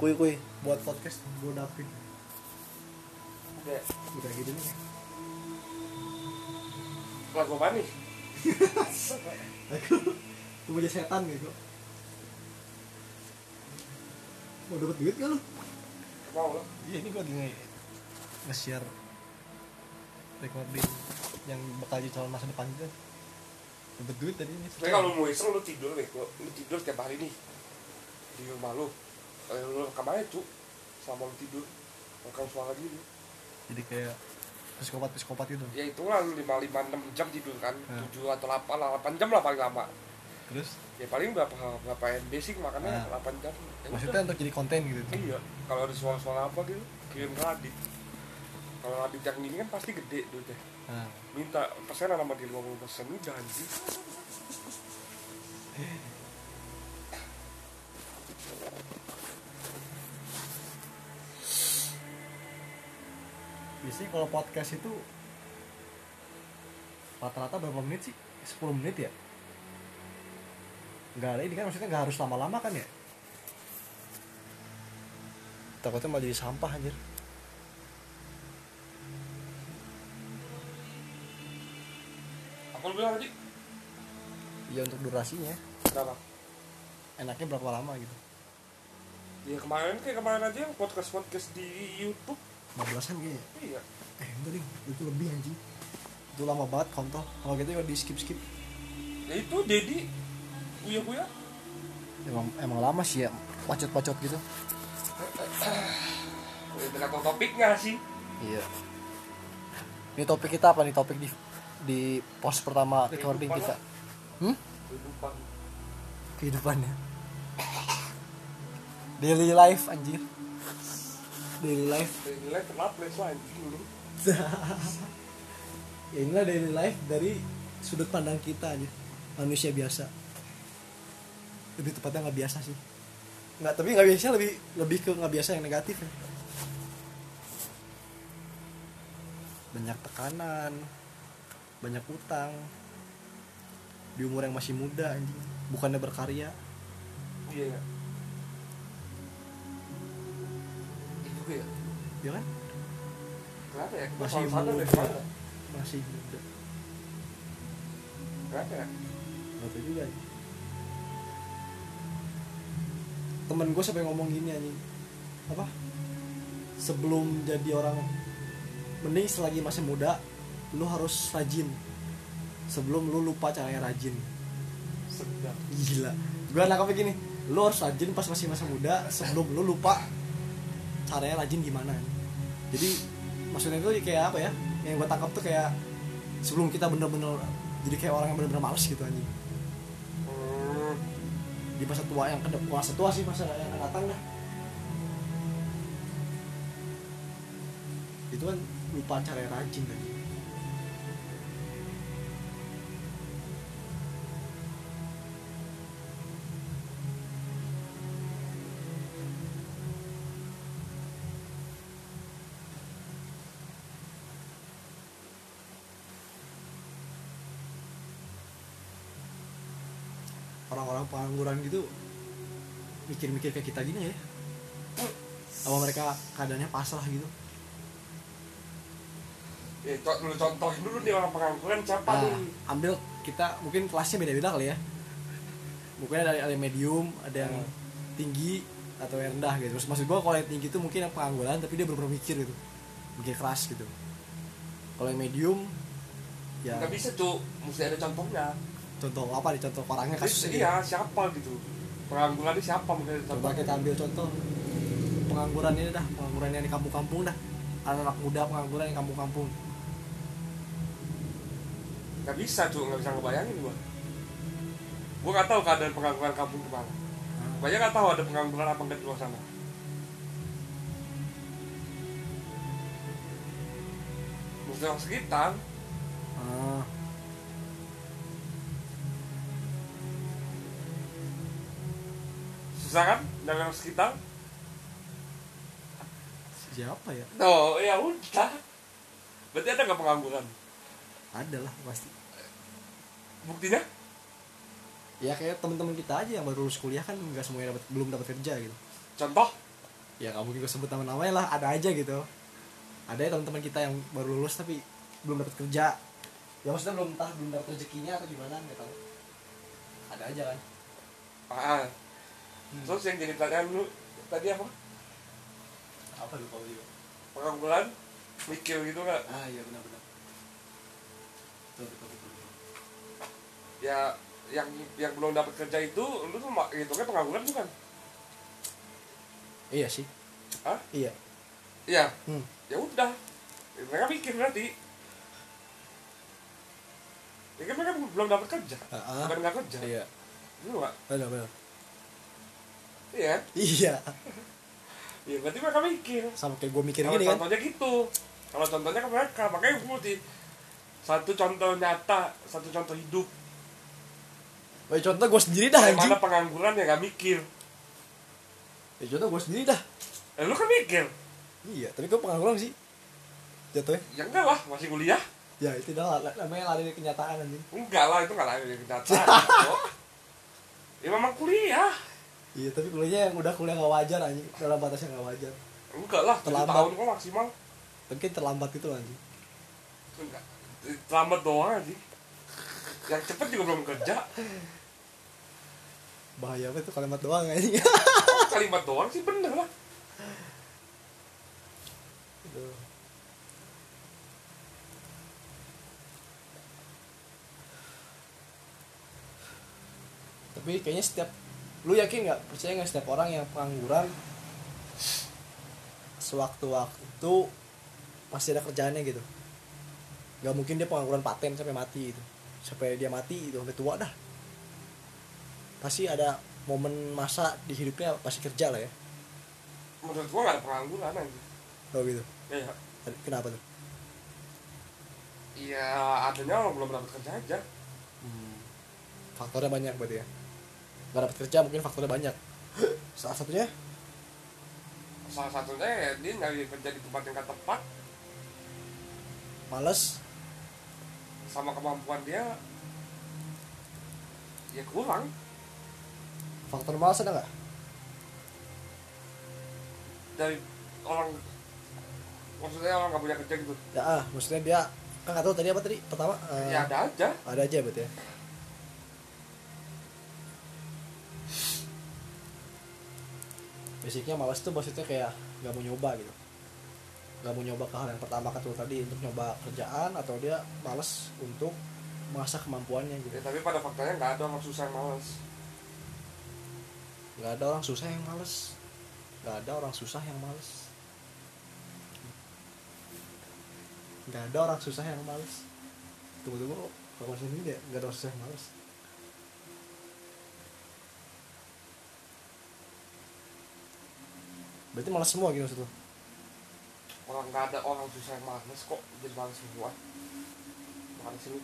kui kui. Buat podcast gue dapin Udah. udah gitu nih. Lagu apa nih? aku gue punya setan gitu mau dapat duit gak lu? Mau lo? iya ini gue lagi nge- nge-share recording yang bakal jadi calon masa depan gitu dapat duit tadi ini. Tapi kalau mau iseng lu tidur nih, lu tidur tiap hari nih. Di rumah lu. Eh, lu rekam aja cu, selama lu tidur rekam suara gini. jadi kayak psikopat psikopat gitu Ya itu lah lu lima lima enam jam tidur kan, Hmm. tujuh atau delapan delapan jam lah paling lama. terus Ya paling berapa berapa MB sih makannya Ah. delapan jam. Ya maksudnya udah. untuk jadi konten gitu Iya, kalau ada suara-suara apa gitu, kirim ke Radit. Kalau Radit yang ini kan pasti gede duitnya. nah, Minta persenan sama dia 50 persen udah anjing. Biasanya kalau podcast itu rata-rata berapa menit sih 10 menit ya nggak ada ini kan maksudnya nggak harus lama-lama kan ya takutnya malah jadi sampah anjir Apa lu bilang tadi? ya untuk durasinya Berapa? enaknya berapa lama gitu Ya kemarin kayak kemarin aja yang podcast-podcast di YouTube. 15an kayaknya Iya. eh enggak ding itu lebih anjing itu lama banget kontol kalau gitu ya di skip skip Ya itu Dedi Buya Buya. emang emang lama sih ya pacot pacot gitu Ya tergantung topiknya sih. iya ini topik kita apa nih topik di di post pertama recording Kehidupan kita lah. hmm? Kehidupan. kehidupannya daily life anjir daily life. Terlalu lah anjing dulu. ya inilah daily life dari sudut pandang kita aja. Manusia biasa. Lebih tepatnya nggak biasa sih. Nggak tapi nggak biasa lebih lebih ke nggak biasa yang negatif ya. Banyak tekanan banyak utang. Di umur yang masih muda anjing. Bukannya berkarya. Iya. ya. Juga ya. ya kan Kenapa ya? Kita masih muda masih muda Kenapa ya? tahu juga ya. temen gue sampai ngomong gini anjing apa sebelum jadi orang mending selagi masih muda lu harus rajin sebelum lu lupa caranya rajin Sedap. gila gue nangkapnya gini lu harus rajin pas masih masa muda sebelum lu lupa caranya rajin gimana. Jadi maksudnya itu kayak apa ya yang gue tangkap tuh kayak sebelum kita bener-bener jadi kayak orang yang bener-bener males gitu anjing. Di masa tua yang kedep masa tua sih masa yang akan datang dah itu kan lupa cara rajin kan pengangguran gitu mikir-mikir kayak kita gini ya. Apa mereka keadaannya pasrah gitu? Ya, co- lu contohin dulu nih orang pengangguran siapa nah, nih? ambil kita mungkin kelasnya beda-beda kali ya. Mungkin ada, yang medium ada yang Hmm. tinggi atau yang rendah gitu. Terus maksud gua kalau yang tinggi itu mungkin yang pengangguran tapi dia benar mikir gitu. Mikir keras gitu. Kalau yang medium ya Nggak bisa tuh, mesti ada contohnya. Contoh apa nih contoh orangnya kasusnya Iya, siapa gitu? Pengangguran ini siapa mungkin coba kita ambil contoh. Pengangguran ini dah pengangguran yang di kampung-kampung dah. Anak-anak muda pengangguran yang kampung-kampung. Gak bisa tuh, gak bisa ngebayangin gua. Gua gak tahu keadaan pengangguran kampung gimana. Banyak gak tahu ada pengangguran apa enggak di luar sana. Orang sekitar, Ah, susah kan? Dari orang sekitar. siapa ya Tuh, ya udah. Berarti ada gak pengangguran? ada lah pasti Buktinya? ya kayak teman-teman kita aja yang baru lulus kuliah kan nggak semuanya dapat belum dapat kerja gitu Contoh? ya nggak mungkin gue sebut nama-namanya lah ada aja gitu ada ya teman-teman kita yang baru lulus tapi belum dapat kerja ya maksudnya belum entah belum dapat rezekinya atau gimana nggak tahu ada aja kan ah Hmm. terus yang jadi pertanyaan lu tadi apa? Apa lupa gue juga? Pengangguran mikir gitu nggak? Ah iya benar-benar. Betul betul betul ya yang yang belum dapat kerja itu lu tuh mak- gitu kan pengangguran bukan? Iya sih. Hah? iya. Iya? Hmm. ya udah. Ya, mereka mikir berarti. Ya kan mereka belum dapat kerja. Ah, ah. bukan nggak kerja. Iya. Lu nggak? Benar benar iya. Iya. Ya berarti mereka mikir. Sama kayak gue mikir kalau gini kan. contohnya gitu. Kalau contohnya ke mereka makanya gue mesti satu contoh nyata satu contoh hidup. Wah, contoh gue sendiri dah anjing. mana pengangguran yang gak mikir. Ya contoh gue sendiri dah. Eh, lu kan mikir? Iya tapi gue pengangguran sih. Jatuhnya. Ya enggak lah masih kuliah. Ya itu dah lah, namanya lari dari kenyataan anjing. Enggak lah itu enggak lah yang kenyataan ya memang kuliah iya tapi kuliahnya yang udah kuliah gak wajar anjing. Dalam batas yang gak wajar. Enggak lah Terlambat. tahun kok maksimal. Kan terlambat itu anjing. Enggak terlambat doang sih yang cepet juga belum kerja. Bahaya apa itu kalimat doang anjing. Kalimat doang sih bener lah. Tapi kayaknya setiap lu yakin nggak? Percaya nggak setiap orang yang pengangguran sewaktu-waktu pasti ada kerjaannya gitu? Nggak mungkin dia pengangguran paten sampai mati itu sampai dia mati itu sampai tua dah. Pasti ada momen masa di hidupnya pasti kerja lah ya. Menurut gua gak ada pengangguran aja oh gitu? Ya kenapa tuh? Ya adanya belum dapat kerja aja. Faktornya banyak berarti ya nggak dapat kerja mungkin faktornya banyak. Salah satunya? Salah satunya ya dia nyari kerja di tempat yang gak tepat. Males. Sama kemampuan dia ya kurang. Faktor malas ada nggak? Dari orang maksudnya orang nggak punya kerja gitu. Ya ah maksudnya dia kan nggak tahu tadi apa tadi pertama eh, ya ada aja. ada aja berarti ya basicnya malas tuh maksudnya kayak nggak mau nyoba gitu. Nggak mau nyoba ke hal yang pertama tuh tadi untuk nyoba kerjaan atau dia malas untuk mengasah kemampuannya gitu. Ya, tapi pada faktanya nggak ada orang susah yang males nggak ada orang susah yang males nggak ada orang susah yang males nggak ada orang susah yang males tunggu tunggu kalau ini dia nggak ada orang susah yang males berarti malas semua gitu maksud lu? Orang nggak ada orang susah yang males kok jadi males semua. Males ini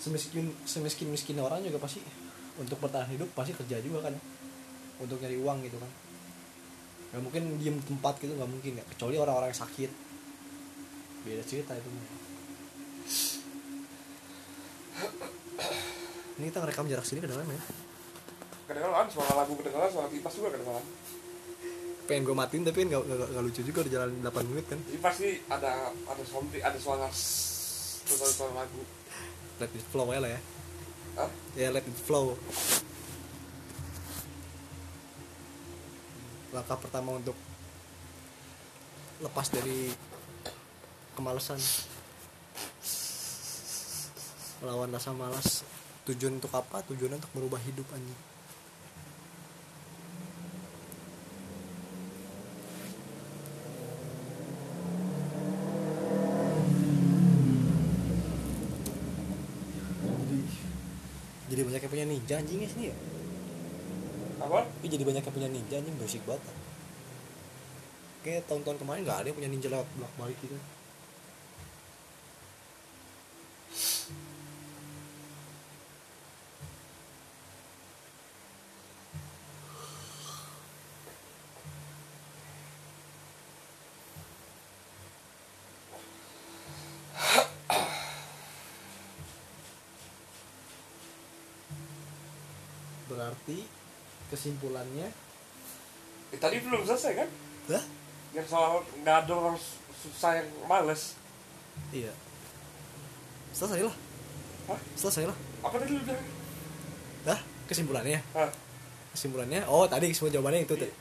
semiskin semiskin miskin orang juga pasti untuk bertahan hidup pasti kerja juga kan. Untuk nyari uang gitu kan. Nggak mungkin diem di tempat gitu nggak mungkin ya. Kecuali orang-orang yang sakit. Beda cerita itu ini kita ngerekam jarak sini kedengeran ya kedengeran suara lagu kedengeran suara kipas juga kedengeran. Pengen gue matiin tapi nggak nggak- lucu juga udah jalan 8 menit kan. Jadi pasti ada ada something ada suara suara suara lagu. Let it flow aja lah ya. Hah? ya let it flow. Langkah pertama untuk lepas dari kemalasan melawan rasa malas. Tujuan untuk apa? Tujuan untuk merubah hidup anjing jadi jadi banyak yang punya ninja anjing ya sini ya? Apa? Tapi jadi banyak yang punya ninja anjing berisik banget. Kayak tahun-tahun kemarin nggak ada yang punya ninja lewat bolak balik gitu berarti kesimpulannya? Eh, tadi belum selesai kan? Lah yang soal nggak ada orang su- susah yang males. Iya. Selesai lah Hah? selesai lah apa tadi lu bilang? Lah kesimpulannya? Hah? kesimpulannya? Oh tadi kesimpulan jawabannya itu tuh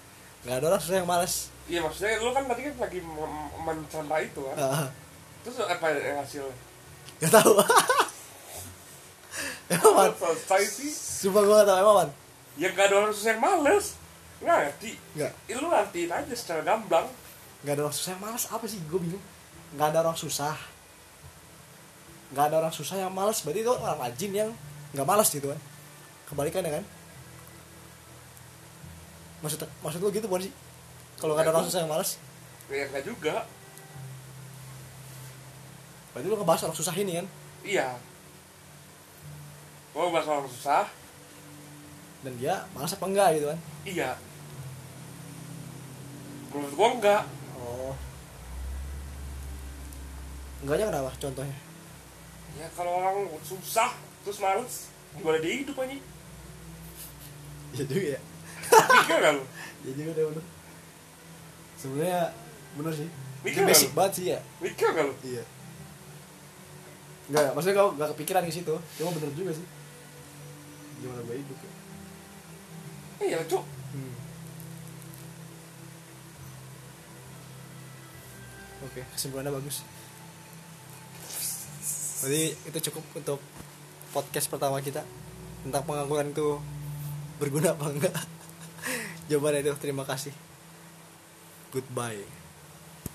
nggak ada orang susah yang malas iya maksudnya lu kan tadi kan lagi mencerna itu kan. Ah, terus apa yang hasilnya? Nggak tahu sih sumpah gue nggak tahu emang man yang nggak ada orang susah yang males. Ngerti? Nggak. Ya, lu ngertiin aja secara gamblang. Nggak ada orang susah yang malas apa sih? Gue bingung. Nggak ada orang susah. Nggak ada orang susah yang malas berarti itu orang rajin yang nggak malas gitu kan? Kebalikannya kan? Maksud maksud lu gitu bukan sih? Kalau nggak ada orang susah yang malas ya nggak juga. Berarti lu ngebahas orang susah ini kan? Iya gua bahas orang susah. Dan dia malas apa enggak gitu kan? Iya. Menurut gua enggak. Oh. Enggaknya kenapa contohnya? Ya kalau orang susah terus males gimana dia hidup aja iya juga ya. Mikir kan iya juga deh bener. Sebenarnya bener sih. Mikir nggak basic banget sih ya. Mikir kan iya. Enggak, maksudnya kau gak kepikiran ke situ. Cuma bener juga sih Gimana gue hidup ya iya cuk. Hmm. Oke, kesimpulannya bagus. Jadi itu cukup untuk podcast pertama kita Tentang pengangguran itu berguna apa enggak. Jawabannya itu terima kasih. Goodbye